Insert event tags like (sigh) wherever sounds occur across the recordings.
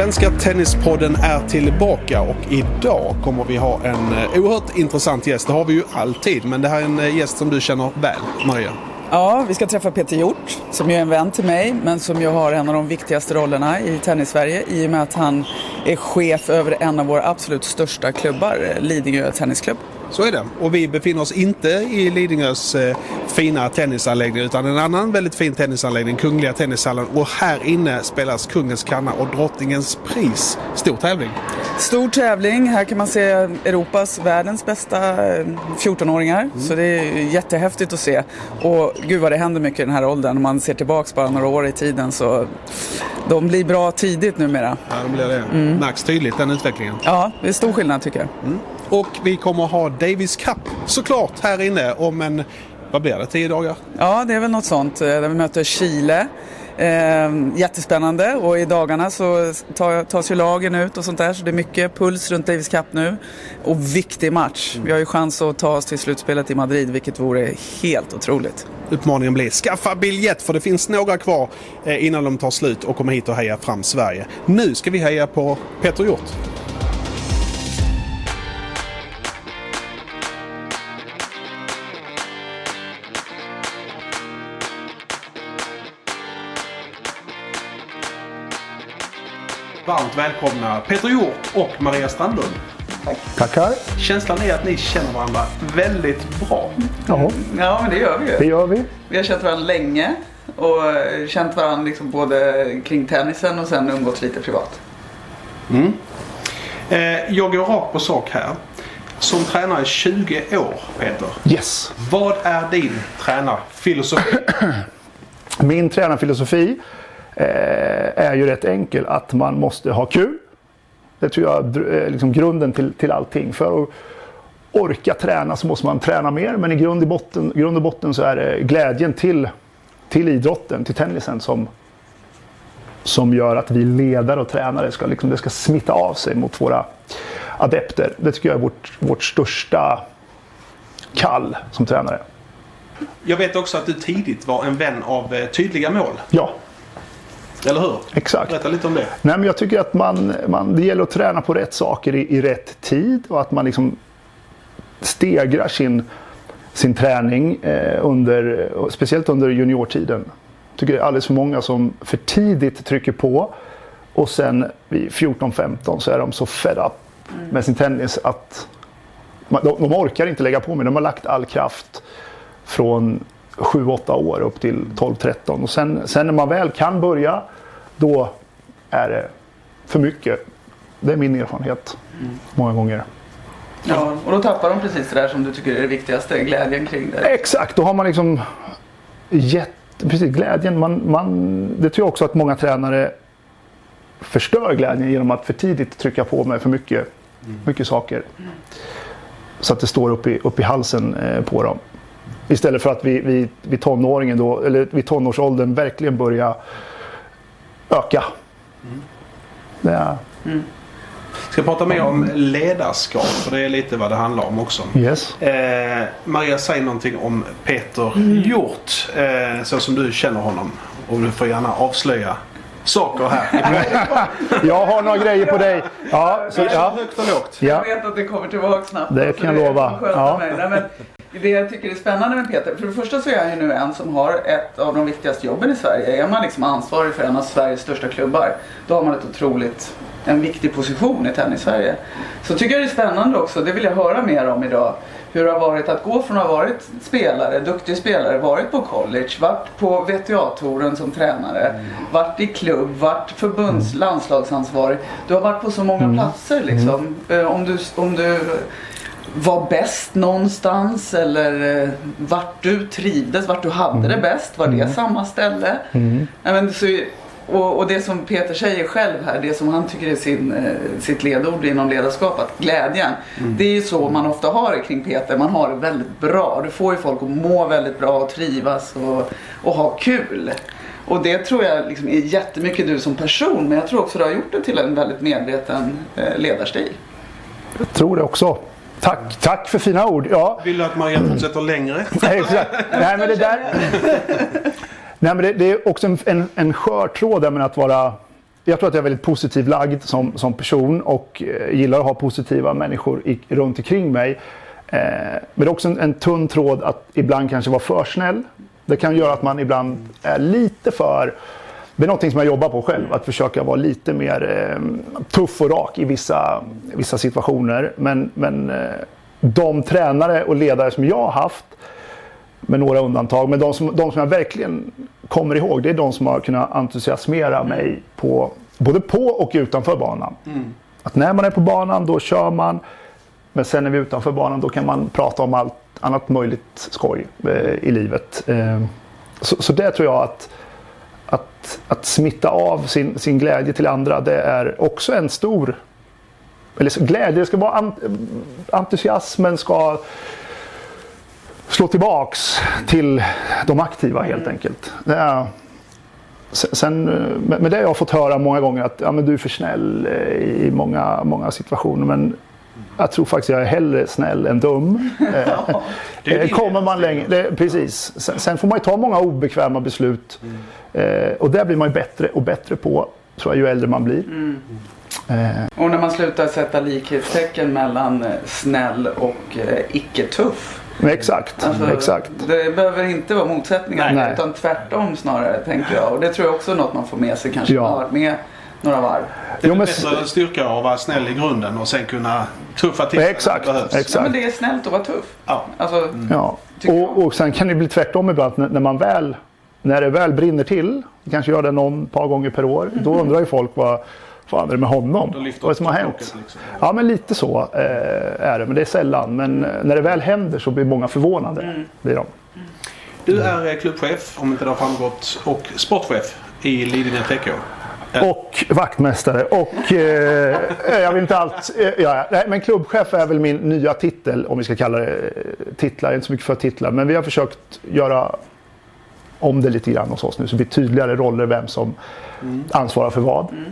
Svenska Tennispodden är tillbaka och idag kommer vi ha en eh, oerhört intressant gäst. Det har vi ju alltid, men det här är en eh, gäst som du känner väl, Maria. Ja, vi ska träffa Peter Hjort som ju är en vän till mig men som ju har en av de viktigaste rollerna i Tennissverige. i och med att han är chef över en av våra absolut största klubbar, Lidingö Tennisklubb. Så är det. Och vi befinner oss inte i Lidingös eh, fina tennisanläggning utan en annan väldigt fin tennisanläggning, Kungliga Tennishallen. Och här inne spelas Kungens kanna och Drottningens pris. Stor tävling. Stor tävling. Här kan man se Europas, världens bästa 14-åringar. Mm. Så det är jättehäftigt att se. Och gud vad det händer mycket i den här åldern. Om man ser tillbaks bara några år i tiden så de blir bra tidigt numera. Ja, de blir det. Mm. Märks tydligt den utvecklingen. Ja, det är stor skillnad tycker jag. Mm. Och vi kommer ha Davis Cup såklart här inne om en, vad blir det, tio dagar? Ja, det är väl något sånt. Eh, där vi möter Chile. Eh, jättespännande och i dagarna så tas ju lagen ut och sånt där så det är mycket puls runt Davis Cup nu. Och viktig match. Mm. Vi har ju chans att ta oss till slutspelet i Madrid vilket vore helt otroligt. Utmaningen blir skaffa biljett för det finns några kvar eh, innan de tar slut och kommer hit och heja fram Sverige. Nu ska vi heja på Peter Hjort. Varmt välkomna Peter Hjort och Maria Strandlund. Tack. Tackar. Känslan är att ni känner varandra väldigt bra. Ja, ja men det gör vi ju. Det gör vi. Vi har känt varandra länge och känt varandra liksom både kring tennisen och sen umgåtts lite privat. Mm. Eh, jag går rakt på sak här. Som tränare i 20 år, Peter. Yes. Vad är din tränarfilosofi? (clears throat) Min tränarfilosofi är ju rätt enkel. Att man måste ha kul. Det tror jag är liksom grunden till, till allting. För att orka träna så måste man träna mer. Men i grund, i botten, grund och botten så är det glädjen till, till idrotten, till tennisen som, som gör att vi ledare och tränare ska, liksom, det ska smitta av sig mot våra adepter. Det tycker jag är vårt, vårt största kall som tränare. Jag vet också att du tidigt var en vän av eh, tydliga mål. Ja. Eller hur? Exakt. Berätta lite om det. Nej, men jag tycker att man, man, det gäller att träna på rätt saker i, i rätt tid och att man liksom stegrar sin, sin träning eh, under, speciellt under juniortiden. Jag tycker det är alldeles för många som för tidigt trycker på och sen vid 14-15 så är de så fed up med sin tennis att de, de orkar inte lägga på mer. De har lagt all kraft från 7-8 år upp till 12-13. Och sen, sen när man väl kan börja, då är det för mycket. Det är min erfarenhet mm. många gånger. Ja, och då tappar de precis det där som du tycker är det viktigaste, glädjen kring det. Exakt, då har man liksom gett, precis glädjen. Man, man, det tror jag också att många tränare förstör glädjen genom att för tidigt trycka på med för mycket, mm. mycket saker. Mm. Så att det står upp i, upp i halsen eh, på dem. Istället för att vi, vi, vi tonåringen då, eller vid tonårsåldern verkligen börja öka. Mm. Är... Mm. ska prata mer om ledarskap för det är lite vad det handlar om också. Yes. Eh, Maria, säg någonting om Peter mm. Hjort eh, så som du känner honom. Och du får gärna avslöja saker här. (laughs) jag har några grejer på dig. Ja, så, ja. Högt och lågt. Ja. Jag vet att det kommer tillbaka snabbt. Det kan jag lova. Ja. Det jag tycker är spännande med Peter, för det första så är han ju nu en som har ett av de viktigaste jobben i Sverige. Är man liksom ansvarig för en av Sveriges största klubbar, då har man ett otroligt, en viktig position i tennis-Sverige. Så tycker jag det är spännande också, det vill jag höra mer om idag. Hur det har varit att gå från att ha varit spelare, duktig spelare, varit på college, varit på VTA-touren som tränare, mm. varit i klubb, varit förbunds mm. landslagsansvarig. Du har varit på så många mm. platser liksom. Mm. Om du, om du var bäst någonstans eller eh, vart du trivdes, vart du hade det mm. bäst. Var det mm. samma ställe? Mm. Men, så, och, och, det som Peter säger själv här, det som han tycker är sin, eh, sitt ledord inom ledarskap, att glädjen. Mm. Det är ju så man ofta har det kring Peter. Man har det väldigt bra. Du får ju folk att må väldigt bra och trivas och, och ha kul. Och det tror jag liksom är jättemycket du som person, men jag tror också du har gjort det till en väldigt medveten eh, ledarstil. Jag tror det också. Tack, tack för fina ord. Ja. Vill du att Maria fortsätter längre? (laughs) Nej, men det där... Nej, men det, det är också en, en, en skör tråd där med att vara jag tror att jag är väldigt positiv lagd som, som person och eh, gillar att ha positiva människor i, runt omkring mig. Eh, men det är också en, en tunn tråd att ibland kanske vara för snäll. Det kan göra att man ibland är lite för det är någonting som jag jobbar på själv, att försöka vara lite mer eh, tuff och rak i vissa, vissa situationer. Men, men eh, de tränare och ledare som jag har haft, med några undantag, men de som, de som jag verkligen kommer ihåg, det är de som har kunnat entusiasmera mig på, både på och utanför banan. Mm. Att när man är på banan, då kör man. Men sen när vi är utanför banan, då kan man prata om allt annat möjligt skoj eh, i livet. Eh, så, så det tror jag att att, att smitta av sin, sin glädje till andra, det är också en stor... Eller glädje, det ska vara ant, entusiasmen ska slå tillbaks till de aktiva helt enkelt. Det är, sen, med det har jag fått höra många gånger att ja, men du är för snäll eh, i många, många situationer. Men jag tror faktiskt jag är hellre snäll än dum. (laughs) Ja, eh, Kommer man längre, det, precis. Sen, sen, får man ju ta många obekväma beslut. Mm. Eh, och det blir man ju bättre och bättre på tror jag ju äldre man blir. Mm. Eh. Och när man slutar sätta likhetstecken mellan eh, snäll och eh, icke-tuff. Exakt, alltså, exakt. Det behöver inte vara motsättningar Nej. utan tvärtom snarare tänker jag. Och det tror jag också är något man får med sig kanske ja. med några varv. Det är jo, men... bättre styrka att vara snäll i grunden och sen kunna tuffa till Exakt. exakt. Ja, men det är snällt att vara tuff. Ja. Alltså, mm. ja. Och, och sen kan det bli tvärtom ibland när man väl när det väl brinner till, kanske gör det någon par gånger per år, då undrar ju folk vad fan är det med honom? Vad är det som har hänt? Liksom. Ja, men lite så eh, är det. Men det är sällan. Men eh, när det väl händer så blir många förvånade. Mm. Blir de. Du är eh, klubbchef, om inte det har framgått, och sportchef i Lidingö TK. Och vaktmästare och eh, jag vet inte allt. Eh, ja, nej, men klubbchef är väl min nya titel om vi ska kalla det titlar. Jag är inte så mycket för titlar men vi har försökt göra om det lite grann hos oss nu så det blir tydligare roller vem som mm. ansvarar för vad. Mm.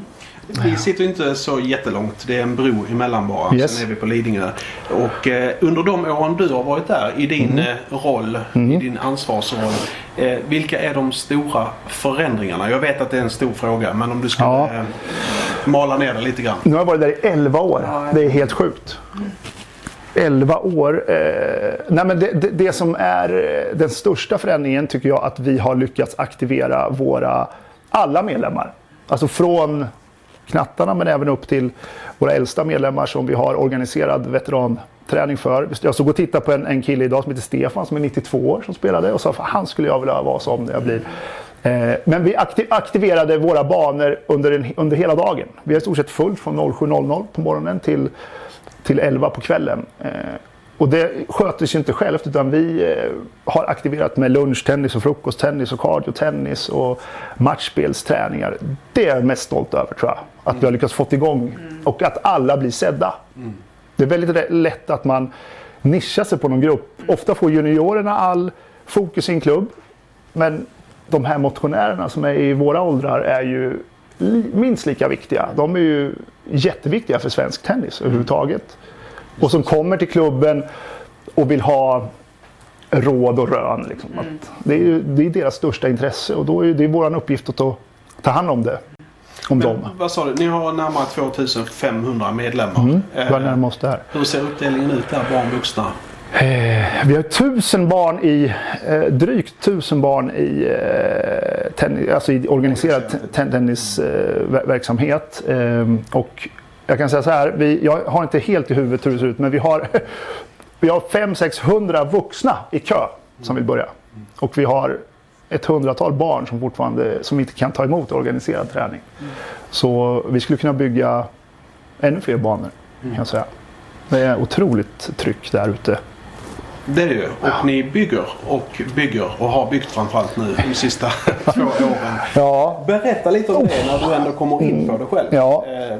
Vi sitter inte så jättelångt. Det är en bro emellan bara. Yes. Sen är vi på Lidingö. Och eh, under de åren du har varit där i din mm. Eh, roll, mm. i din ansvarsroll. Eh, vilka är de stora förändringarna? Jag vet att det är en stor fråga men om du skulle ja. eh, mala ner det lite grann. Nu har jag varit där i 11 år. Det är helt sjukt. 11 år. Eh, nej men det, det, det, som är den största förändringen tycker jag att vi har lyckats aktivera våra alla medlemmar. Alltså från knattarna men även upp till våra äldsta medlemmar som vi har organiserad veteranträning för. Jag såg och tittade på en, en kille idag som heter Stefan som är 92 år som spelade och sa att han skulle jag vilja vara som när jag blir eh, men vi aktiverade våra banor under, en, under hela dagen. Vi har i stort sett fullt från 07.00 på morgonen till till 11 på kvällen. Eh, och det sköter sig inte självt utan vi eh, har aktiverat med lunchtennis och frukosttennis och cardiotennis och matchspelsträningar. Det är jag mest stolt över tror jag. Att mm. vi har lyckats få igång mm. och att alla blir sedda. Mm. Det är väldigt lätt att man nischar sig på någon grupp. Ofta får juniorerna all fokus i en klubb. Men de här motionärerna som är i våra åldrar är ju minst lika viktiga. De är ju jätteviktiga för svensk tennis överhuvudtaget. Och som kommer till klubben och vill ha råd och rön. Liksom. Mm. det, är ju, det är deras största intresse och då är det vår uppgift att ta, ta hand om det. Om Men, dem. Vad sa du? Ni har närmare 2500 medlemmar. Mm, eh, närmast där. Hur ser uppdelningen ut där, barn vuxna? Eh, vi har tusen barn i, eh, drygt tusen barn i, tennis, alltså i organiserad tennisverksamhet. Och jag kan säga så här, vi, jag har inte helt i huvudet hur det ser ut, men vi har, (laughs) vi har 500-600 vuxna i kö som vill börja. Och vi har ett hundratal barn som fortfarande som inte kan ta emot organiserad träning. Så vi skulle kunna bygga ännu fler banor kan jag säga. Det är otroligt tryck där ute. Det är det ju. Och ja. ni bygger och bygger och har byggt framförallt nu de sista (laughs) två åren. Ja. Berätta lite om det när du ändå kommer in på det själv. Ja. Eh,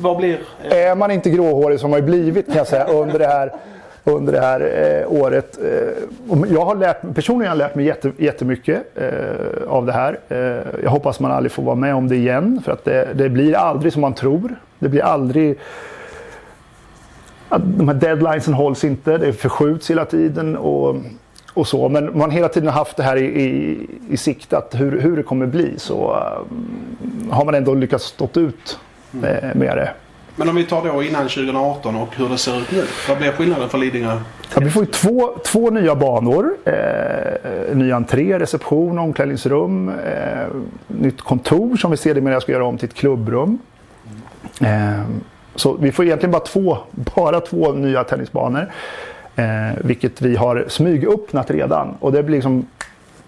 vad blir... Eh... Är man inte gråhårig som har blivit kan jag säga (laughs) under det här under det här eh, året. Eh, jag har lärt, personligen har jag lärt mig jätte, jättemycket eh, av det här. Eh, jag hoppas man aldrig får vara med om det igen för att det, det blir aldrig som man tror. Det blir aldrig att de här deadlinesen hålls inte, det förskjuts hela tiden. Och, och så. Men man har hela tiden haft det här i, i, i sikte att hur, hur det kommer bli så um, har man ändå lyckats stått ut med, med det. Men om vi tar då innan 2018 och hur det ser ut nu. Vad blir skillnaden för Lidingö? Ja, vi får ju två, två nya banor. Eh, ny entré, reception, omklädningsrum. Eh, nytt kontor som vi ser det med jag ska göra om till ett klubbrum. Eh, så vi får egentligen bara två, (laughs) bara två nya tennisbanor. Eh, vilket vi har smygöppnat redan. Och det blir liksom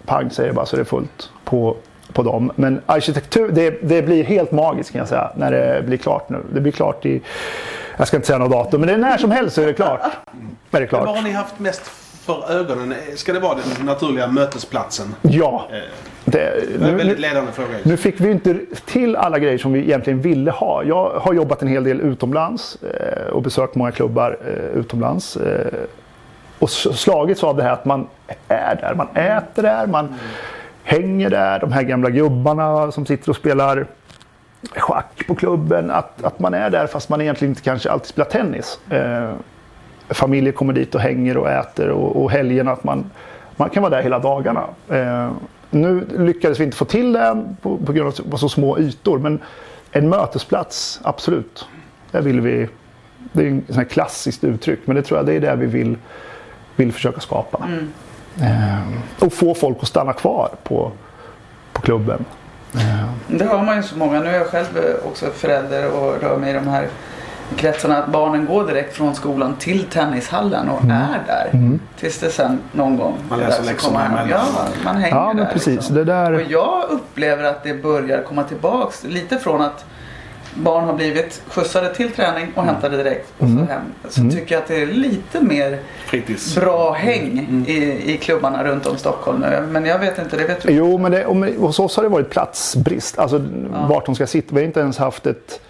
pang säger det bara så det är fullt på, på dem. Men arkitektur, det, det blir helt magiskt kan jag säga när det blir klart nu. Det blir klart i, jag ska inte säga något datum, men det är när som helst så är det klart. Är det klart. Vad har ni haft mest för ögonen? Ska det vara den naturliga mötesplatsen? Ja. Eh, Det, Det är en väldigt ledande fråga. nu fick vi inte till alla grejer som vi egentligen ville ha. Jag har jobbat en hel del utomlands eh, och besökt många klubbar eh, utomlands. Och slagits av det här att man är där, man äter där, man hänger där. De här gamla gubbarna som sitter och spelar schack på klubben. Att, att man är där fast man egentligen inte kanske alltid spelar tennis. Eh, familjer kommer dit och hänger och äter och, och helgerna att man, man kan vara där hela dagarna. Eh, nu lyckades vi inte få till det på, på grund av att det var så små ytor men en mötesplats, absolut. Där vill vi, det är här klassiskt uttryck men det tror jag det är det vi vill, vill försöka skapa. Eh, och få folk att stanna kvar på, på klubben. Det hör man ju så många. Nu är jag själv eh, också förälder och rör mig i de här kretsarna. Att barnen går direkt från skolan till tennishallen och Mm. är där. Tills det sen någon gång Man läser läxorna komma hem. Ja, man hänger Ja men där. precis. liksom. Det där... Och jag upplever att det börjar komma tillbaks lite från att barn har blivit skjutsade till träning och hämtade direkt och Mm. så hem. Så tycker jag att det är lite mer Fritids. bra häng i, i klubbarna runt om Stockholm nu. Men jag vet inte, det vet du. Jo, men det, om, hos oss har det varit platsbrist. Alltså vart de ska sitta. Vi har inte ens haft ett,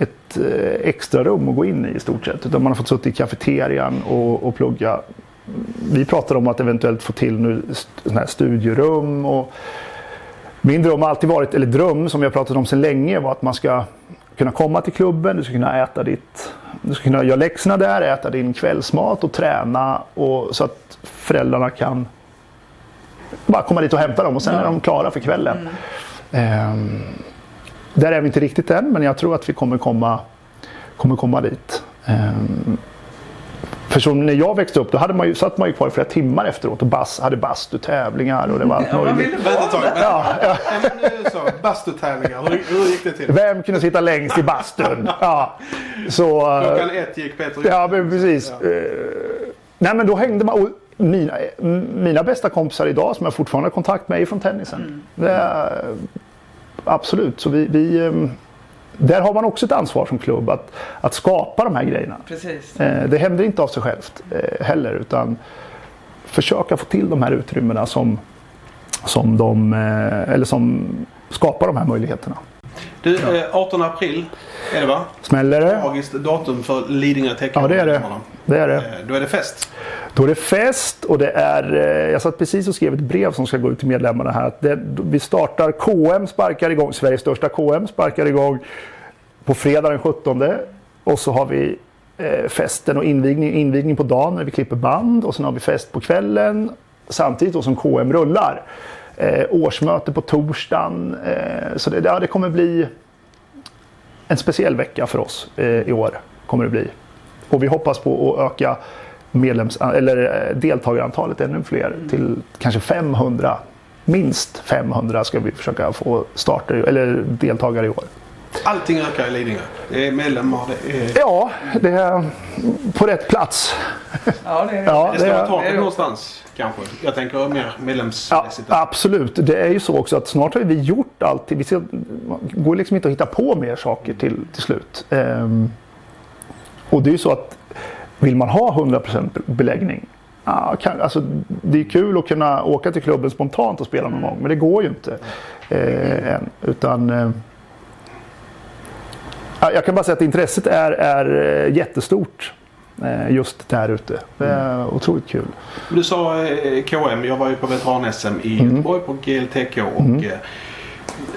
ett eh, extra rum att gå in i i stort sett. Utan man har fått sitta i kafeterian och, och plugga. Vi pratar om att eventuellt få till nu här studierum. Och min dröm har alltid varit, eller dröm som jag pratat om sedan länge, var att man ska kunna komma till klubben, du ska kunna äta ditt, du ska kunna göra läxorna där, äta din kvällsmat och träna. Och, så att föräldrarna kan bara komma dit och hämta dem och sen är de klara för kvällen. Ehm, där är vi inte riktigt än men jag tror att vi kommer komma, kommer komma dit. Ehm, för som när jag växte upp då hade man ju, satt man ju kvar i flera timmar efteråt och bas, hade bastutävlingar och det var allt möjligt. Vänta ett tag. Ja, ja. Bastutävlingar. Hur, hur gick det till? Vem kunde sitta längst i bastun? Ja. Så, eh, Klockan ett gick Peter Ja, men precis. Ja. Eh, nej, men då hängde man. Mina, mina bästa kompisar idag som jag fortfarande har kontakt med är från tennisen. Det är, absolut. Så vi, vi, eh, där har man också ett ansvar som klubb att, att skapa de här grejerna. Precis. Eh, det händer inte av sig självt eh, heller. Utan försöka få till de här utrymmena som, som, de, eh, eller som skapar de här möjligheterna. Du, eh, 18 april är det va? Smäller det? Magiskt datum för Lidingö Tecken. Ja, det är det. det, är det. Eh, Då är det fest. Då är det fest och det är, eh, jag satt precis och skrev ett brev som ska gå ut till medlemmarna här. Det, vi startar KM, sparkar igång, Sveriges största KM sparkar igång på fredag den 17. Och så har vi eh, festen och invigning, invigning på dagen när vi klipper band och sen har vi fest på kvällen samtidigt då som KM rullar. Eh, årsmöte på torsdagen. Eh, så det, ja, det kommer bli en speciell vecka för oss eh, i år. Kommer det bli. Och vi hoppas på att öka medlems, eller eh, deltagarantalet ännu fler till kanske 500. Minst 500 ska vi försöka få starter, eller deltagare i år. Allting ökar i Lidingö. Det är medlemmar. Det, är... Ja, det är på rätt plats. Ja, det är det. Ja, det ska det är- taket det är- någonstans kanske. Jag tänker mer Ja, medlemsmässigt. absolut. Det är ju så också att snart har vi gjort allt. Vi ska, går liksom inte att hitta på mer saker till, till slut. Ehm, och det är ju så att vill man ha 100% beläggning. Ja, kan, alltså, det är kul att kunna åka till klubben spontant och spela någon gång. Men det går ju inte eh, än. Utan, eh, ja, jag kan bara säga att intresset är, är eh, jättestort. eh, Just där ute. Det är otroligt kul. Du sa eh, KM. Jag var ju på veteran-SM i Mm. Göteborg på GLTK. Och, eh,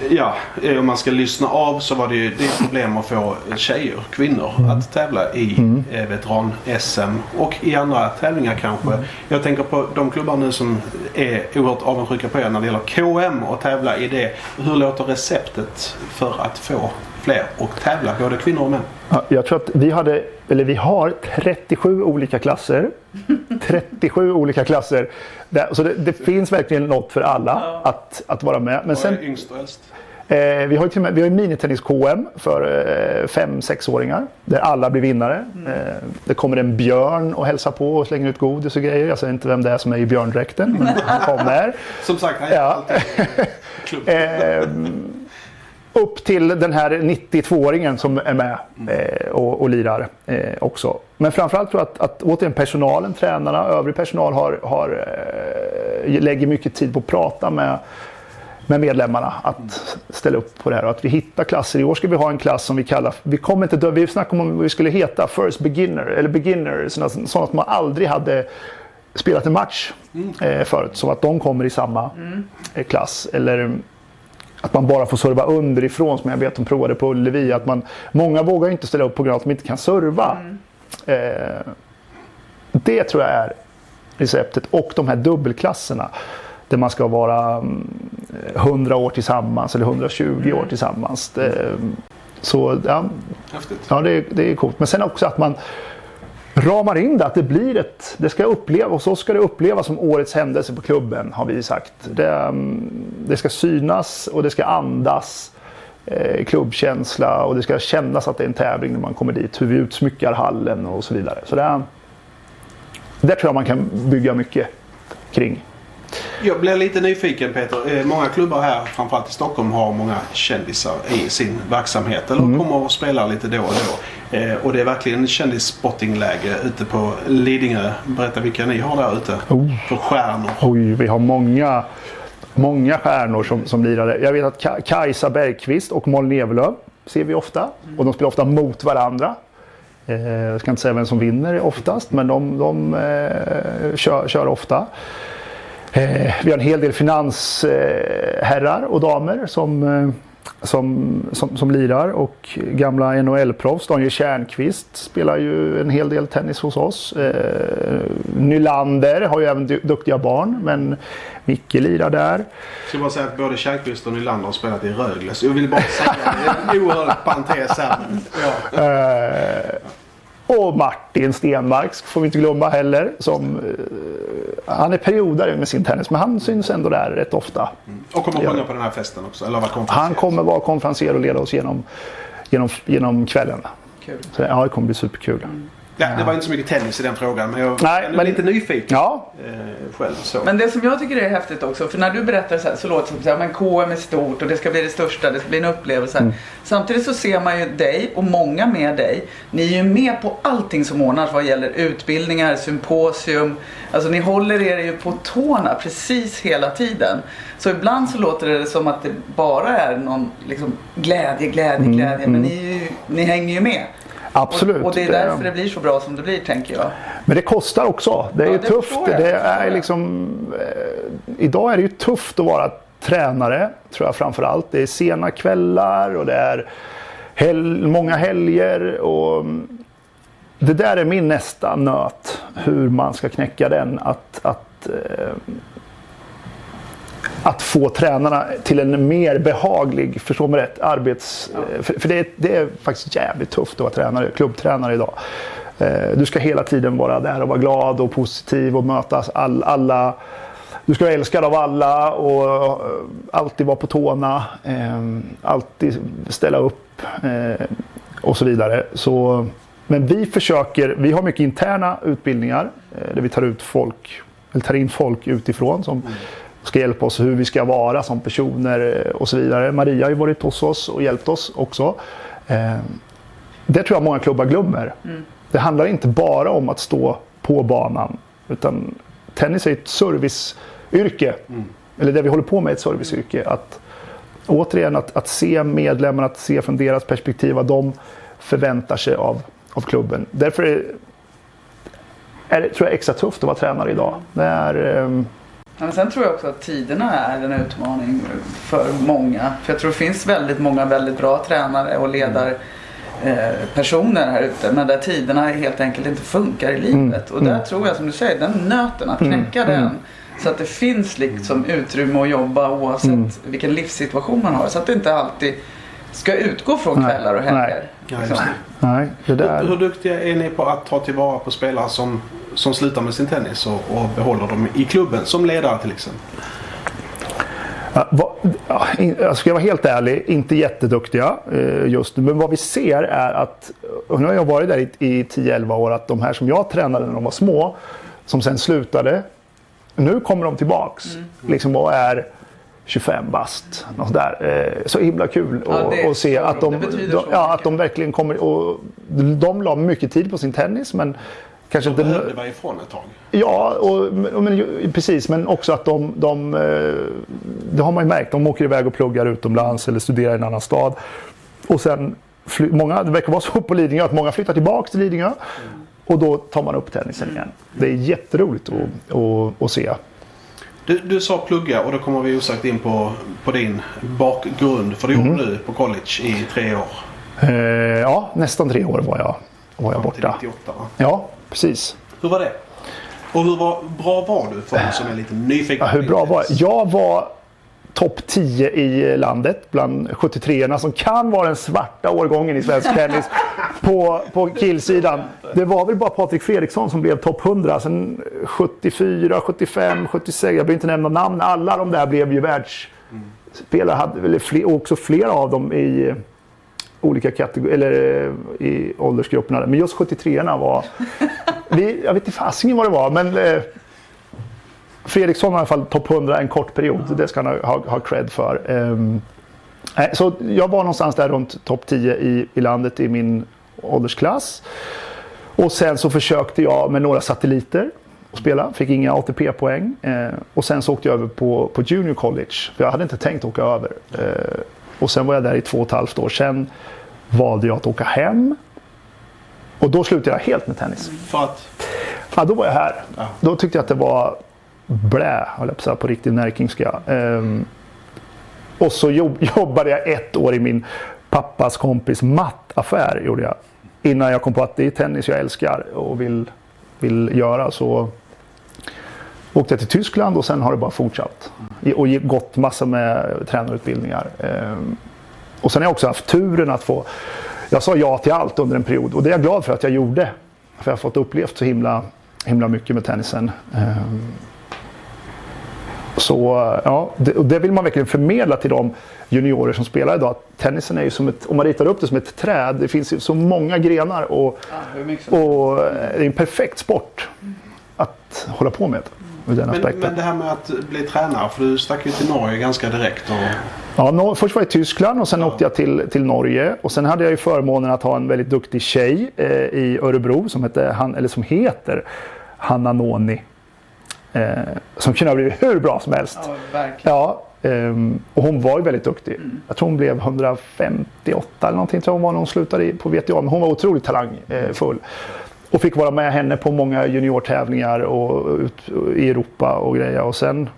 ja, om man ska lyssna av så var det ju det problem att få tjejer, kvinnor, att tävla i eh, veteran-SM och i andra tävlingar kanske. Jag tänker på de klubbar nu som är oerhört avundsjuka på er när det gäller KM och tävla i det. Hur låter receptet för att få fler och tävla, både kvinnor och män? Ja, Jag tror att vi hade, eller vi har 37 olika klasser. 37 olika klasser. Där, så det, det finns verkligen något för alla att, att vara med. Men Vad sen, yngst och äldst? eh, vi har ju till och med, vi har minitennis-KM för 5-6-åringar. Där alla blir vinnare. Eh, det kommer en björn och hälsar på och slänger ut godis och grejer. Jag säger inte vem det är som är i björndräkten. men (laughs) Han kommer. Som sagt, han är Ja. alltid (laughs) klubb. Upp till den här 92-åringen som är med eh, och, och lirar eh, också. Men framförallt tror jag att, att återigen personalen, tränarna, övrig personal har, har, eh, lägger mycket tid på att prata med, med medlemmarna att ställa upp på det här och att vi hittar klasser. I år ska vi ha en klass som vi kallar, vi kommer inte vi snackade om vad vi skulle heta, First Beginner eller Beginner, sådana sådana att man aldrig hade spelat en match eh, förut. Så att de kommer i samma eh, klass. Eller att man bara får serva underifrån som jag vet de provade på Ullevi. Att man, många vågar inte ställa upp på grund av att de inte kan serva. Eh, det tror jag är receptet. Och de här dubbelklasserna. Där man ska vara mm, 100 år tillsammans eller 120 år tillsammans. Det, så ja, Häftigt. Ja, det, är- det är coolt. Men sen också att man ramar in det. Att det blir ett... Det ska uppleva, och så ska det upplevas som årets händelse på klubben, har vi sagt. Det, mm, det ska synas och det ska andas eh, klubbkänsla och det ska kännas att det är en tävling när man kommer dit. Hur vi utsmyckar hallen och så vidare. Så det, där tror jag man kan bygga mycket kring. Jag blir lite nyfiken Peter. Eh, Många klubbar här, framförallt i Stockholm, har många kändisar i sin verksamhet. Eller Mm. kommer och spelar lite då och då. Eh, Och det är verkligen kändisspottingläge ute på Lidingö. Berätta vilka ni har där ute. Oh. För stjärnor. Oj, vi har många, många stjärnor som, som lirare. Jag vet att Ka- Kajsa Bergqvist och Malin Evelöv ser vi ofta. Och de spelar ofta mot varandra. Eh, jag ska inte säga vem som vinner oftast, men de, de eh, kör, kör ofta. Eh, vi har en hel del finansherrar eh, herrar och damer som, som, som, som lirar och gamla NHL-proffs. Daniel Tjärnqvist spelar ju en hel del tennis hos oss. Eh, Nylander har ju även du- duktiga barn, men Micke lirar där. Jag ska bara säga att både Kärrqvist och Nylander har spelat i Rögle. Så jag vill bara säga det. är en oerhörd parentes här. Ja. (laughs) Eh, och Martin Stenmark får vi inte glömma heller. Som, eh, han är periodare med sin tennis, men han syns ändå där rätt ofta. Och kommer sjunga på den här festen också. Eller Han kommer vara konferenser och leda oss genom, genom, genom kvällen. Kul. Så, ja, det kommer bli superkul. Ja, det var inte så mycket tennis i den frågan. Men jag Nej, är men- lite nyfiken Ja, eh, själv. Så. Men det som jag tycker är häftigt också, för när du berättar så här så låter det som att KM är stort och det ska bli det största, det ska bli en upplevelse. Mm. Samtidigt så ser man ju dig och många med dig. Ni är ju med på allting som ordnas vad gäller utbildningar, symposium. Alltså ni håller er ju på tårna precis hela tiden. Så ibland så låter det som att det bara är någon liksom, glädje, glädje, glädje. Men ni, ni hänger ju med. Absolut. Och, och det är därför det blir så bra som det blir tänker jag. Men det kostar också. Det är Ja, ju det tufft. jag, Det är liksom, eh, idag är det ju tufft att vara tränare, tror jag framför allt. Det är sena kvällar och det är hel- många helger. Och mm, det där är min nästa nöt. Hur man ska knäcka den. Att, att, eh, att få tränarna till en mer behaglig, förstå mig rätt, arbets... För, för det, är, det är faktiskt jävligt tufft att vara tränare, klubbtränare idag. Eh, Du ska hela tiden vara där och vara glad och positiv och möta all, alla. Du ska vara älskad av alla och eh, alltid vara på tårna. eh, Alltid ställa upp och så vidare. Så, men vi försöker, vi har mycket interna utbildningar där vi tar ut folk, eller tar in folk utifrån som ska hjälpa oss hur vi ska vara som personer eh, och så vidare. Maria har ju varit hos oss och hjälpt oss också. Eh, Det tror jag många klubbar glömmer. Det handlar inte bara om att stå på banan. Utan tennis är ett serviceyrke. Eller det vi håller på med är ett serviceyrke. Att, återigen att, att se medlemmarna, att se från deras perspektiv vad de förväntar sig av, av klubben. Därför är, är det tror jag, extra tufft att vara tränare idag. Det är, Ja, men sen tror jag också att tiderna är en utmaning för många. För jag tror det finns väldigt många väldigt bra tränare och ledare eh, personer här ute men där tiderna helt enkelt inte funkar i livet. Och där tror jag som du säger, den nöten, att knäcka den. Så att det finns liksom utrymme att jobba oavsett vilken livssituation man har. Så att det inte alltid ska utgå från Nej. kvällar och helger. Nej. Ja, liksom. det. Nej, det Hur, där... hur duktiga är ni på att ta tillvara på spelare som, som slutar med sin tennis och, och behåller dem i klubben som ledare till exempel? Ja, in- jag ska vara helt ärlig, inte jätteduktiga eh, just nu. Men vad vi ser är att, och nu har jag varit där i, i 10-11 år, att de här som jag tränade när de var små, som sen slutade, nu kommer de tillbaks. Liksom och är 25 bast. Något sådär. Eh, så himla kul Ja, att att se att de, de, ja, att de verkligen kommer. Och de la mycket tid på sin tennis men kanske De inte... behövde vara ifrån ett tag. Ja, och, men, precis. Men också att de, de... eh, Det har man ju märkt. De åker iväg och pluggar utomlands eller studerar i en annan stad. Och sen... Fly, många, det verkar vara så på Lidingö att många flyttar tillbaka till Lidingö. Och då tar man upp tennisen igen. Det är jätteroligt att, att, att se. Du, du sa plugga och då kommer vi osagt in på, på din bakgrund. För det Mm. gjorde du på college i tre år. Eh, ja, nästan tre år var jag, var jag borta. 98 va? Ja, precis. Hur var det? Och hur var, bra var du för som är lite nyfiken? Ja, hur bra var jag? Jag var topp 10 i landet bland 73orna som kan vara den svarta årgången i svensk (laughs) tennis på, på killsidan. Det var väl bara Patrik Fredriksson som blev topp 100. Sen 74, 75, 76, jag behöver inte nämna namn. Alla de där blev ju världsspelare. Hade, eller fler, också flera av dem i olika kategorier, eller eh, i åldersgrupperna. Men just 73orna var... (laughs) Vi, jag vet inte fasingen vad det var, men eh, Fredriksson var i alla fall topp 100 en kort period. Det ska han ha, ha, ha cred för. Nej, så jag var någonstans där runt topp 10 i, i landet i min åldersklass. Och sen så försökte jag med några satelliter att spela. Fick inga ATP-poäng. Eh, och sen så åkte jag över på, på Junior College. För jag hade inte tänkt åka över. Eh, och sen var jag där i två och ett halvt år. Sen valde jag att åka hem. Och då slutade jag helt med tennis. För att... Ja, då var jag här. Då tyckte jag att det var blä, höll jag på, säga, på riktig närkingska. Ehm, och så jobb, (laughs) jobbade jag ett år i min pappas kompis mattaffär. Gjorde jag. Innan jag kom på att det är tennis jag älskar och vill, vill göra. Så åkte till Tyskland och sen har det bara fortsatt. Och gått massa med tränarutbildningar. Ehm, och sen har jag också haft turen att få... Jag sa ja till allt under en period och det är jag glad för att jag gjorde. För jag har fått upplevt så himla, himla mycket med tennisen. Ehm, Så ja, det, och det vill man verkligen förmedla till de juniorer som spelar idag. Att Tennisen är ju som ett, om man ritar upp det som ett träd, det finns ju så många grenar och, Ja, och eh, det är en perfekt sport att hålla på med. Ur den Men, aspekten. men det här med att bli tränare. För du stack ju till Norge ganska direkt. Och, Ja, no, först var jag i Tyskland och sen åkte jag till, till Norge. Och sen hade jag ju förmånen att ha en väldigt duktig tjej eh, i Örebro som, hette, han, eller som heter Hanna Noni. Eh, som kunde ha blivit hur bra som helst. Ja, verkligen. Ja, ehm, och hon var ju väldigt duktig. Jag tror hon blev 158 eller någonting tror jag hon var när hon slutade på VTA. Men hon var otroligt talangfull. Och fick vara med henne på många juniortävlingar och ut i Europa och grejer. Och sen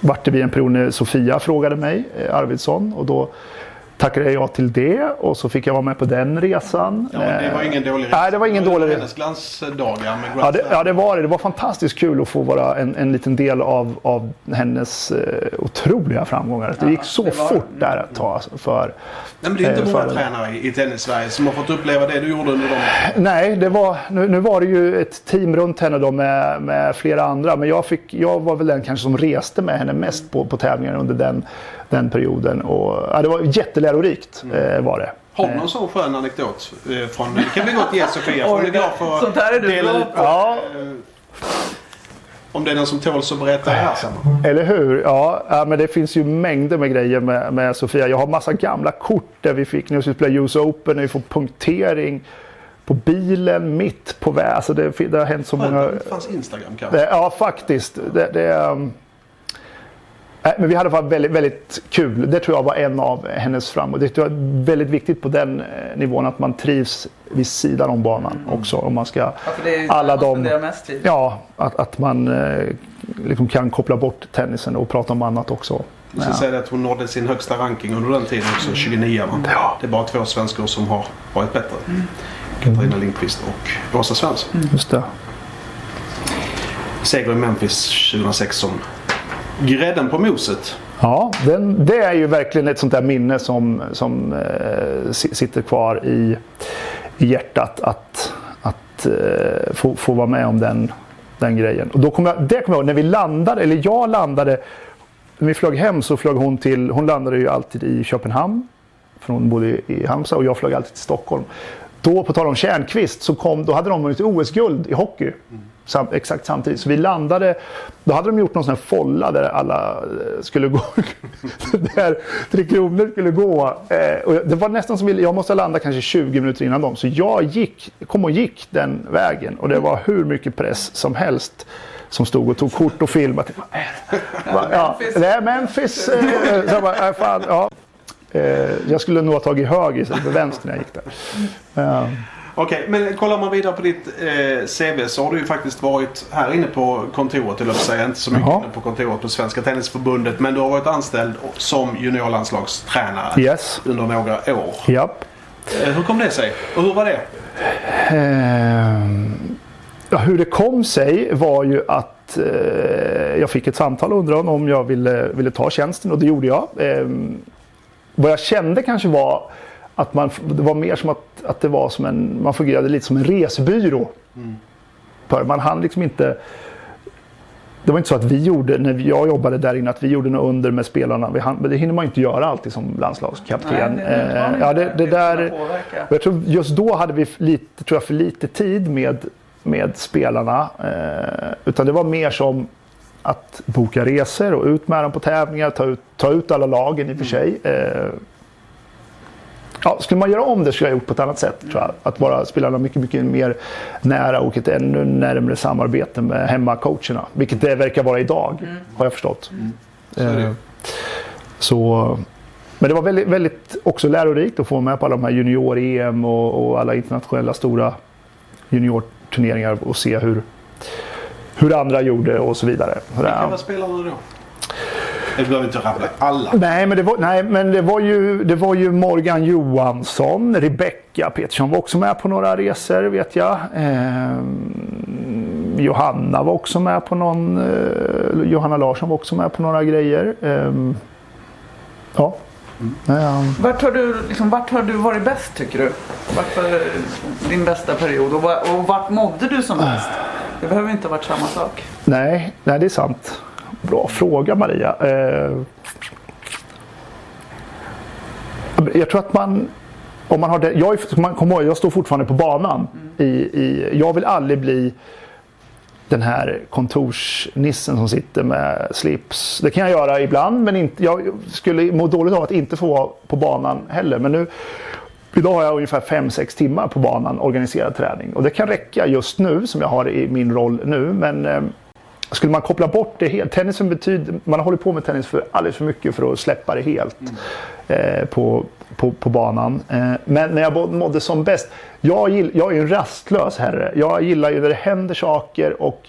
vart det vid en period när Sofia frågade mig, eh, Arvidsson. Och då tackade jag till det och så fick jag vara med på den resan. ja, det var Eh, ingen dålig resa. Nej, det var ingen dålig resa. Hennes glansdagar med Ja det, ja, det var det. Det var fantastiskt kul att få vara en, en liten del av, av hennes eh, otroliga framgångar. Det Ja, gick så det var det. fort där ett tag. För, Nej, men det är inte eh, många för- tränare i, i tennis-Sverige som har fått uppleva det du gjorde under de... nej, det var, nu, nu var det ju ett team runt henne då med, med flera andra. Men jag, fick, jag var väl den kanske som reste med henne mest på, på tävlingar under den, den perioden. Och, ja, det var jättelärorikt eh, var det. Har du någon sån skön anekdot? eh, Från, det kan vi gott ge Sofia. Hon är glad för Sånt här är du dela ut. Ja, eh, Om det är någon som tåls att berätta här sammanhanget. Eller hur? Ja, men det finns ju mängder med grejer med, med Sofia. Jag har massa gamla kort där vi fick när vi skulle spela US Open, när vi får punktering på bilen mitt på väg. Alltså det, det har hänt så Skönt många... det fanns Instagram kanske. Det, ja, faktiskt. Det, det. Nej, men vi hade varit väldigt, väldigt kul. Det tror jag var en av hennes framgångar. Det tror jag är väldigt viktigt på den eh, nivån att man trivs vid sidan om banan också. Om man ska... Ja, för det är Alla man de- mest tid. Ja, att, att man eh, liksom kan koppla bort tennisen och prata om annat också. Jag ska säga att hon nådde sin högsta ranking under den tiden också, 29 va? Ja. Det är bara två svenskor som har varit bättre. Katarina Lindqvist och Åsa Svensson. Just det. Seger i Memphis 2016. Grädden på moset. Ja, den, det är ju verkligen ett sånt där minne som, som eh, si- sitter kvar i, i hjärtat. Att, att eh, få, få vara med om den, den grejen. Och då kommer jag, det kommer jag ihåg, när vi landade, eller jag landade. När vi flög hem så flög hon till, hon landade ju alltid i Köpenhamn. För hon bodde i- Halmstad och jag flög alltid till Stockholm. Då, på tal om Kärnqvist, så kom, då hade de vunnit OS-guld i hockey. Sam, exakt samtidigt. Så vi landade, då hade de gjort någon sån här folla där alla eh, skulle gå. (laughs) där Tre Kronor skulle gå. Eh, och det var nästan som, jag måste landa kanske 20 minuter innan dem. Så jag gick, kom och gick den vägen. Och det var hur mycket press som helst som stod och tog kort och filmade. Vad är det? Ja, det är Memphis. eh, Så jag bara, äh, fan, ja. Eh, Jag skulle nog ha tagit höger istället för vänster när jag gick där. Ja. Okej, men kollar man vidare på ditt eh, CV så har du ju faktiskt varit här inne på kontoret, eller säga inte så mycket Jaha. på kontoret på Svenska Tennisförbundet. Men du har varit anställd som juniorlandslagstränare Yes. under några år. Japp. Eh, hur kom det sig? Och hur var det? Ja, hur det kom sig var ju att eh, jag fick ett samtal och undrade om jag ville, ville ta tjänsten och det gjorde jag. Ehm, vad jag kände kanske var att man, det var mer som att, att det var som en, man fungerade lite som en resebyrå. För man hann liksom inte det var inte så att vi gjorde, när jag jobbade där inne, att vi gjorde något under med spelarna. Vi hann, men det hinner man inte göra alltid som landslagskapten. Nej, det en Eh, ja, det, det där, jag tror just då hade vi lite, tror jag, för lite tid med, med spelarna. Eh, utan det var mer som att boka resor och ut med dem på tävlingar, ta ut, ta ut alla lagen i och för sig. Eh, ja, skulle man göra om det skulle jag gjort på ett annat sätt. Tror jag. Att vara spelarna mycket, mycket mer nära och ett ännu närmare samarbete med hemmacoacherna. Vilket det verkar vara idag, har jag förstått. Så är det ju. Eh, Så, men det var väldigt, väldigt också lärorikt att få med på alla de här junior-EM och, och alla internationella stora juniorturneringar och se hur, hur andra gjorde och så vidare. Vilka var spelarna då? Du behöver inte rabbla alla. Nej, men det var, nej, men det var, ju, det var ju Morgan Johansson, Rebecca Petersson var också med på några resor vet jag. Ehm, Johanna var också med på någon, eh, Johanna Larsson var också med på några grejer. Ehm, ja. Ehm, Vart har, du, liksom, vart har du varit bäst tycker du? Vart var din bästa period? Och, va- och vart mådde du som bäst? Det behöver inte ha varit samma sak. nej, nej, det är sant. Bra fråga Maria. Eh, jag tror att man om man har det, jag, man kommer ihåg, jag står fortfarande på banan. I, i, jag vill aldrig bli den här kontorsnissen som sitter med slips. Det kan jag göra ibland men inte, jag skulle må dåligt av att inte få vara på banan heller. Men nu, idag har jag ungefär 5-6 timmar på banan organiserad träning. Och det kan räcka just nu som jag har i min roll nu. Men eh, skulle man koppla bort det helt. Tennisen betyder, man har hållit på med tennis för alldeles för mycket för att släppa det helt eh, på, på, på banan. Eh, men när jag mådde som bäst. Jag, gill, jag är ju en rastlös herre. Jag gillar ju när det händer saker och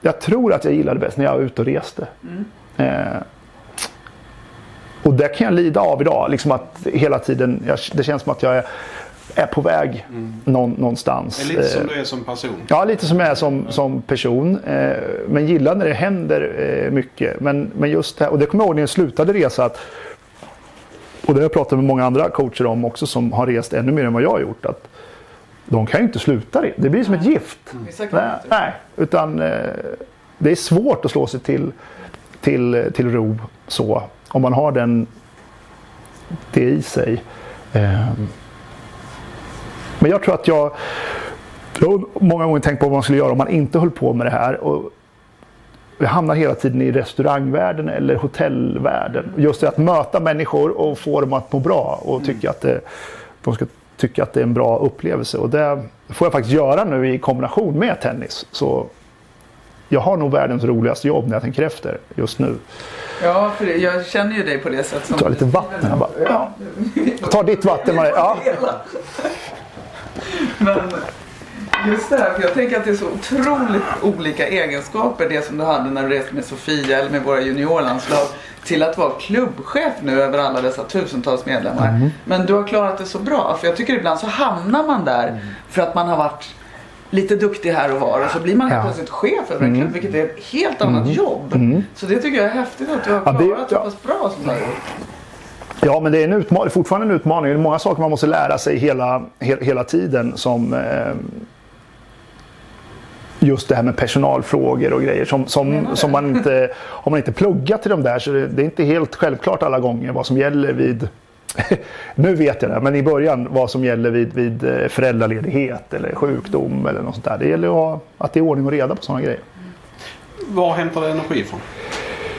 jag tror att jag gillade bäst när jag var ute och reste. Eh, och det kan jag lida av idag. Liksom att hela tiden, jag, det känns som att jag är, är på väg någon, någonstans. Det är lite som Eh, du är som person. Ja, lite som jag är som, som person. Eh, men gillar när det händer eh, mycket. Men, men just det här, och det kommer jag ihåg när jag slutade resa. Att, och det har jag pratat med många andra coacher om också som har rest ännu mer än vad jag har gjort. Att de kan ju inte sluta det. Det blir som ett gift. Kan Nej, nej, utan det är svårt att slå sig till, till, till ro så. Om man har den, det i sig. Eh, men jag tror att jag, jag har många gånger tänkt på vad man skulle göra om man inte höll på med det här. Och jag hamnar hela tiden i restaurangvärlden eller hotellvärlden. Just det att möta människor och få dem att må bra och tycka att det, de ska tycka att det är en bra upplevelse. Och det får jag faktiskt göra nu i kombination med tennis. Så jag har nog världens roligaste jobb när jag tänker efter just nu. Ja, för jag känner ju dig på det sättet. Ta lite vatten här bara. Ja. Ta ditt vatten Maria. Ja. (laughs) Men Just det här, för jag tänker att det är så otroligt olika egenskaper det som du hade när du reste med Sofia eller med våra juniorlandslag till att vara klubbchef nu över alla dessa tusentals medlemmar. Mm. Men du har klarat det så bra. För jag tycker ibland så hamnar man där Mm. för att man har varit lite duktig här och var och så blir man helt Ja. plötsligt chef över en klubb vilket är ett helt annat jobb. Så det tycker jag är häftigt att du har Mm. Ja, det- klarat så ja. pass bra som du har gjort. Ja, men det är en utmaning, fortfarande en utmaning. Det är många saker man måste lära sig hela, he, hela tiden. Som eh, just det här med personalfrågor och grejer. Som, som, som man inte, om man inte pluggat till de där så det, det är inte helt självklart alla gånger vad som gäller vid (laughs) nu vet jag det, men i början vad som gäller vid, vid eh, föräldraledighet eller sjukdom eller något sånt där. Det gäller att, ha, att det är ordning och reda på sådana grejer. Var hämtar du energi ifrån?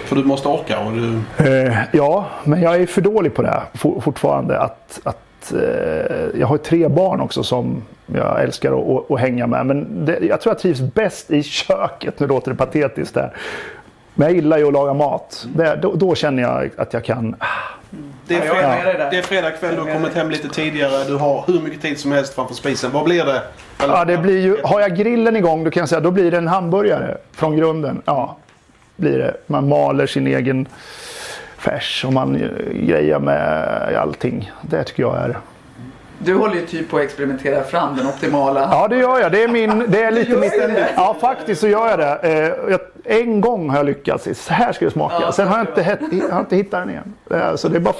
För du måste orka och du... Eh, ja, men jag är för dålig på det for, fortfarande. Att, att, eh, jag har tre barn också som jag älskar att, att, att hänga med. Men det, jag tror jag trivs bäst i köket. Nu låter det patetiskt där. Men jag gillar ju att laga mat. Det, då, då känner jag att jag kan... Det är, Ja, fredag, där. det är fredag kväll, du har kommit hem lite tidigare. Du har hur mycket tid som helst framför spisen. Vad blir det? Eller- Ja, det blir ju, har jag grillen igång då kan jag säga då blir det en hamburgare från grunden. Ja, blir det. Man maler sin egen färs och man grejer med allting. Det tycker jag är... Du håller ju typ på att experimentera fram den optimala. Ja, det gör jag. Det är, min, det är lite mitt... Ja, faktiskt så gör jag det. Eh, en gång har jag lyckats. Så här ska det smaka. Ja, Sen har jag inte, jag har inte hittat den igen. Eh, Så det är bara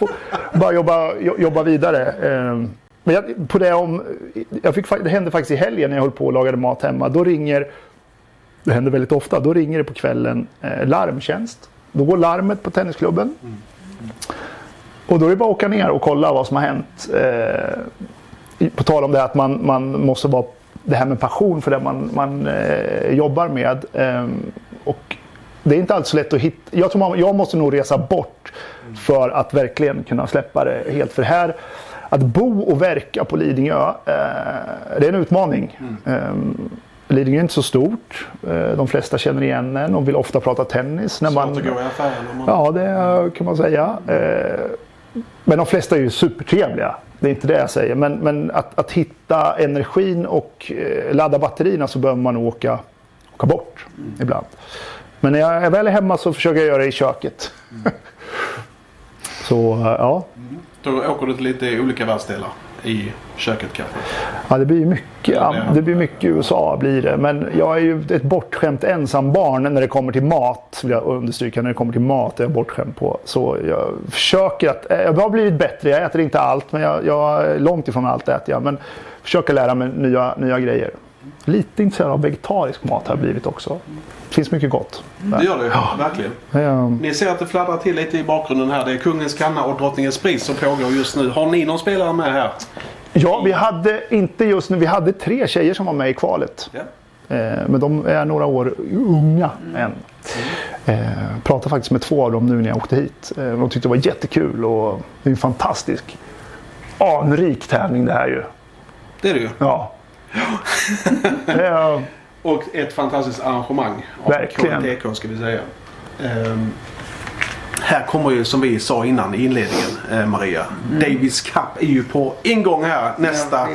att bara jobba, jo- jobba vidare. Eh, Men jag, på det, om, jag fick, det hände faktiskt i helgen när jag höll på och lagade mat hemma. Då ringer, det händer väldigt ofta, då ringer det på kvällen eh, larmtjänst. Då går larmet på tennisklubben. Och då är det bara att åka ner och kolla vad som har hänt. Eh, på tal om det att man, man måste vara det här med passion för det man, man eh, jobbar med. Eh, och det är inte alls så lätt att hitta. Jag, tror man, jag måste nog resa bort för att verkligen kunna släppa det helt. För här, att bo och verka på Lidingö, eh, det är en utmaning. Eh, Lidingö är inte så stort. Eh, de flesta känner igen en och vill ofta prata tennis. När Svårt man, att gå i affären. Man... Ja, det kan man säga. Eh, Men de flesta är ju supertrevliga. Det är inte det jag säger. Men, men att, att hitta energin och eh, ladda batterierna så behöver man åka, åka bort ibland. Men när jag är väl hemma så försöker jag göra det i köket. (laughs) så eh, ja. Då åker du till lite olika världsdelar i köket kanske. Ja, det blir mycket, det- blir mycket USA blir det. Men jag är ju ett bortskämt ensam barn när det kommer till mat. Vill jag understryka. När det kommer till mat är jag bortskämd på. Så jag försöker att, eh, jag har blivit bättre. Jag äter inte allt. Men jag, jag långt ifrån allt äter jag. Men försöker lära mig nya, nya grejer. Lite intresserad av vegetarisk mat har jag blivit också. Det finns mycket gott. Det gör det verkligen. Eh, Ni ser att det fladdrar till lite i bakgrunden här. Det är Kungens kanna och Drottningens pris som pågår just nu. Har ni någon spelare med här? Ja, vi hade inte just nu. Vi hade tre tjejer som var med i kvalet. Ja. Eh, men de är några år unga än. Eh, pratade faktiskt med två av dem nu när jag åkte hit. De tyckte det var jättekul och det är en fantastisk anrik tävling det här ju. Det är det ju. Ja. Är, (laughs) Och ett fantastiskt arrangemang. Av Verkligen. KTK ska vi säga. Ehm, här kommer ju som vi sa innan i inledningen eh, Maria. Davis Cup är ju på ingång här nästa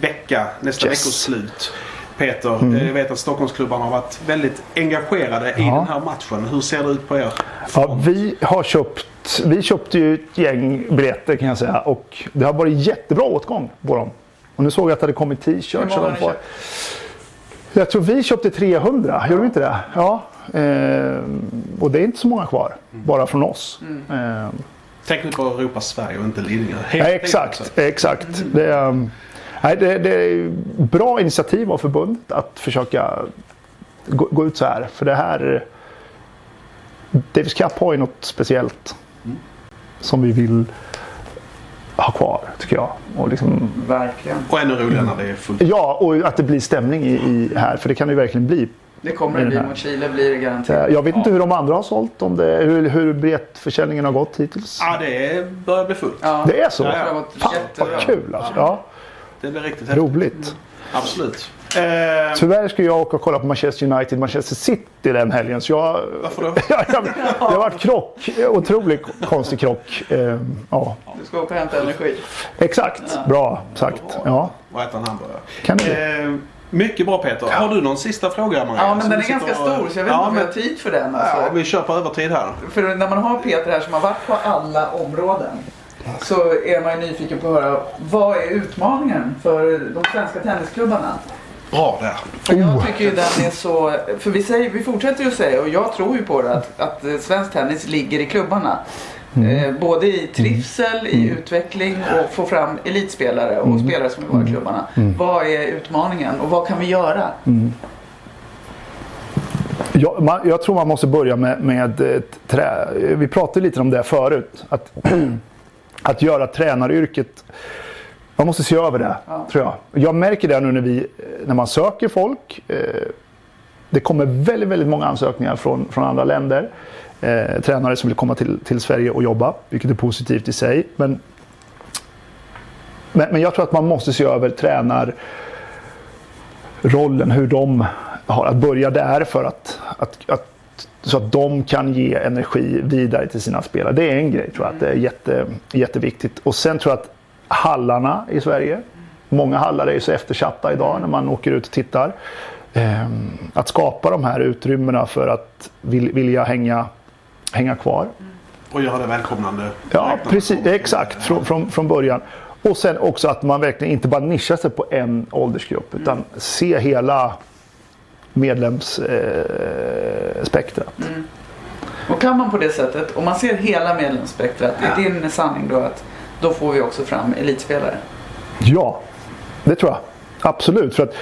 vecka. Nästa Yes. veckoslut. Peter, eh, jag vet att Stockholmsklubbarna har varit väldigt engagerade i Ja. den här matchen. Hur ser det ut på er? ja, vi har köpt vi köpte ju ett gäng biljetter kan jag säga och det har varit jättebra åtgång på dem. Och nu såg jag att det hade kommit Hur t-shirts. många och har ni? Jag tror vi köpte 300, gjorde vi inte det? Ja. Eh, och det är inte så många kvar, bara från oss. Eh, Tänk nu på Europa, Sverige och inte Lidingö. Helt ja, helt exakt, alltså. exakt. Det, är, um, nej, det, det är bra initiativ av förbundet att försöka gå, gå ut så här. För det här... Davis Cup har ju något speciellt som vi vill ha kvar, tycker jag. Och liksom, Verkligen. Och ännu roligare när det är fullt. ja, och att det blir stämning i, i här, för det kan det ju verkligen bli. Det kommer det bli mot Chile blir det garanterat. Eh, Jag vet inte hur de andra har sålt, om det, hur, hur biljettförsäljningen har gått hittills. Ja, det börjar bli fullt. Ja. Det är så? Tror det Fan vad kul alltså. Ja, Det blir riktigt häftigt. roligt. Absolut. Eh, Tyvärr ska jag åka och kolla på Manchester United, Manchester City den helgen. Så jag, varför då? (laughs) jag, jag, det har varit krock. Otroligt konstig krock. Eh, ja, Du ska åka och hämta energi. exakt. Bra sagt. Ja, Och äta en hamburgare. kan. Eh, Mycket bra Peter. Har du någon sista fråga Maria? Ja, men Som den är ganska och- stor så jag vet ja, inte om vi men, har tid för den. Alltså. ja, vi kör på övertid här. För när man har Peter här som har varit på alla områden så är man ju nyfiken på att höra vad är utmaningen för de svenska tennisklubbarna? Bra där. För jag tycker ju den är så, för vi, säger, vi fortsätter ju säga och jag tror ju på det att, att eh, svensk tennis ligger i klubbarna. Eh, både i trivsel, i utveckling och få fram elitspelare och spelare som vill vara i klubbarna. Vad är utmaningen och vad kan vi göra? Jag, man, jag tror man måste börja med, med trä. Vi pratade lite om det förut. Att, (clears throat) att göra tränaryrket. Man måste se över det, Ja. tror jag. Jag märker det nu när, vi, när man söker folk. Eh, det kommer väldigt, väldigt många ansökningar från, från andra länder. Eh, tränare som vill komma till, till Sverige och jobba, vilket är positivt i sig. Men, men, men jag tror att man måste se över tränarrollen, hur de har att börja där för att, att, att så att de kan ge energi vidare till sina spelare. Det är en grej tror jag. Att det är jätte, jätteviktigt. Och sen tror jag att hallarna i Sverige. Många hallar är ju så eftersatta idag när man åker ut och tittar. Ehm, Att skapa de här utrymmena för att vill, vilja hänga, hänga kvar. Och göra det välkomnande. Ja, precis. Exakt. Från, från, från början. Och sen också att man verkligen inte bara nischar sig på en åldersgrupp. Utan se hela medlemsspektrat. Eh, spektrat. Och kan man på det sättet, om man ser hela medlemsspektrat, är din sanning då att då får vi också fram elitspelare? Ja, det tror jag. Absolut. För att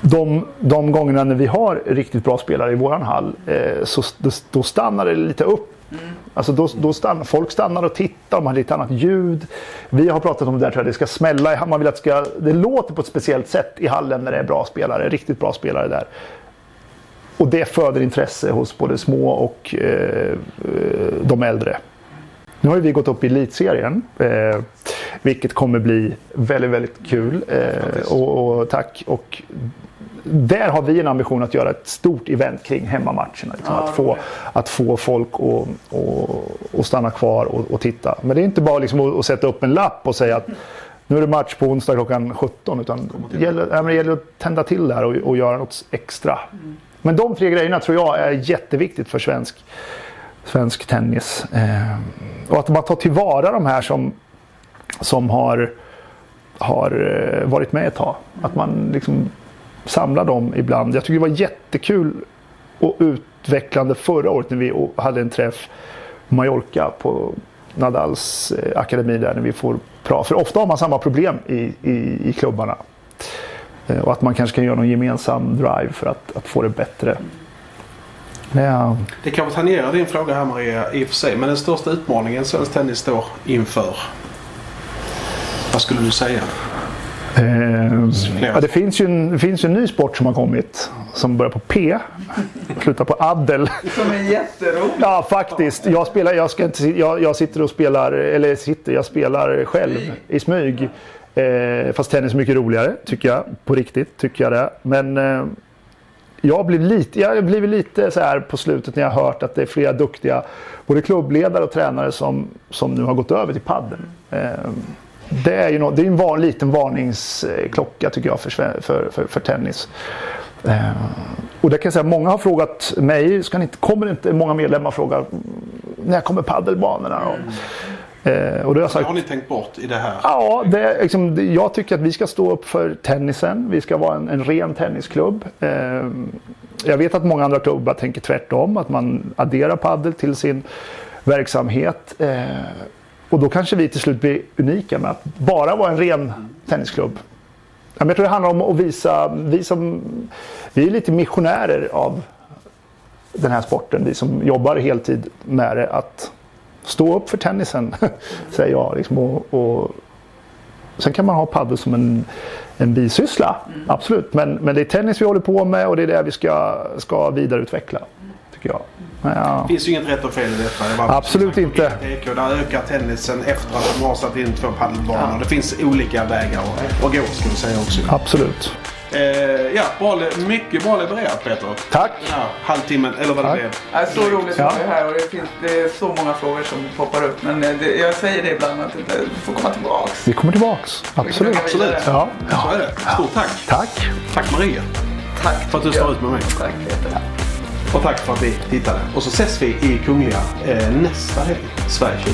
de, de gångerna när vi har riktigt bra spelare i våran hall eh, så då, stannar det lite upp. Alltså då, då stannar, folk stannar och tittar, man har lite annat ljud. Vi har pratat om det där, tror jag, det ska smälla. Man vill att det, ska, det låter på ett speciellt sätt i hallen när det är bra spelare, riktigt bra spelare där. Och det föder intresse hos både små och eh, eh, de äldre. Nu har vi gått upp i elitserien. Eh, vilket kommer bli väldigt, väldigt kul. Eh, och, och tack. Och där har vi en ambition att göra ett stort event kring hemmamatcherna. Liksom, Ja, att, få, att få folk att och, och stanna kvar och, och titta. Men det är inte bara liksom att, att sätta upp en lapp och säga att nu är det match på onsdag klockan 17. Utan det gäller, ja, det gäller att tända till där och, och göra något extra. Men de tre grejerna tror jag är jätteviktigt för svensk, svensk tennis. Eh, och att man tar tillvara de här som, som har, har eh, varit med ett tag. Att man liksom samlar dem ibland. Jag tycker det var jättekul och utvecklande förra året när vi hade en träff på Mallorca på Nadals eh, akademi där när vi får prata. För ofta har man samma problem i, i, i klubbarna. Eh, och att man kanske kan göra någon gemensam drive för att, att få det bättre. Ja, Det kanske tangerar din fråga här Maria i och för sig. Men den största utmaningen svensk tennis står inför? Vad skulle du säga? Eh, ja, det, finns ju en, det finns ju en ny sport som har kommit som börjar på P. Slutar på Adel. Som är jätteroligt. Ja, faktiskt. Jag, spelar, jag, ska inte, jag, jag sitter och spelar, eller sitter, jag spelar själv i smyg. Eh, fast tennis är mycket roligare, tycker jag. På riktigt, tycker jag det. Men eh, jag blev lite, jag har blivit lite så här på slutet när jag har hört att det är flera duktiga både klubbledare och tränare som, som nu har gått över till padden. Ehm, det är ju något, det är en van, liten varningsklocka tycker jag för, för, för, för tennis. Ehm, och det kan jag säga, många har frågat mig, ska ni inte, kommer inte många medlemmar fråga när kommer paddelbanorna då? Mm. Eh, och då har jag sagt har ni tänkt bort i det här? Ja, det, liksom, jag tycker att vi ska stå upp för tennisen. Vi ska vara en, en ren tennisklubb. Eh, jag vet att många andra klubbar tänker tvärtom, att man adderar paddel till sin verksamhet. Eh, och då kanske vi till slut blir unika med att bara vara en ren tennisklubb. Jag tror det handlar om att visa, vi som, vi är lite missionärer av den här sporten, vi som jobbar heltid med det, att stå upp för tennisen, (laughs) säger jag. Liksom, och, och, sen kan man ha padel som en, en bisyssla, absolut. Men, men det är tennis vi håller på med och det är det vi ska, ska vidareutveckla, tycker jag. Ja. Det finns ju inget rätt och fel i detta. Det Absolut inte. där ökar tennisen efter att de har satt in två paddelbanor. Det finns olika vägar att gå skulle jag säga också. Absolut. Eh, ja, bra, mycket bra levererat Peter. Tack! Här halvtimmen, eller vad det Tack. blev. Det är så roligt att Ja. vara här och det finns det är så många frågor som poppar upp. Men eh, det, jag säger det ibland att det- du får komma tillbaks. Vi kommer tillbaks. Absolut. Absolut. Ja, Så ja. är det. Stort tack. Tack! Tack Maria. Tack. För att du står ut med mig. Tack Peter. Och tack för att ni tittade. Och så ses vi i Kungliga eh, nästa helg. Sverige 20.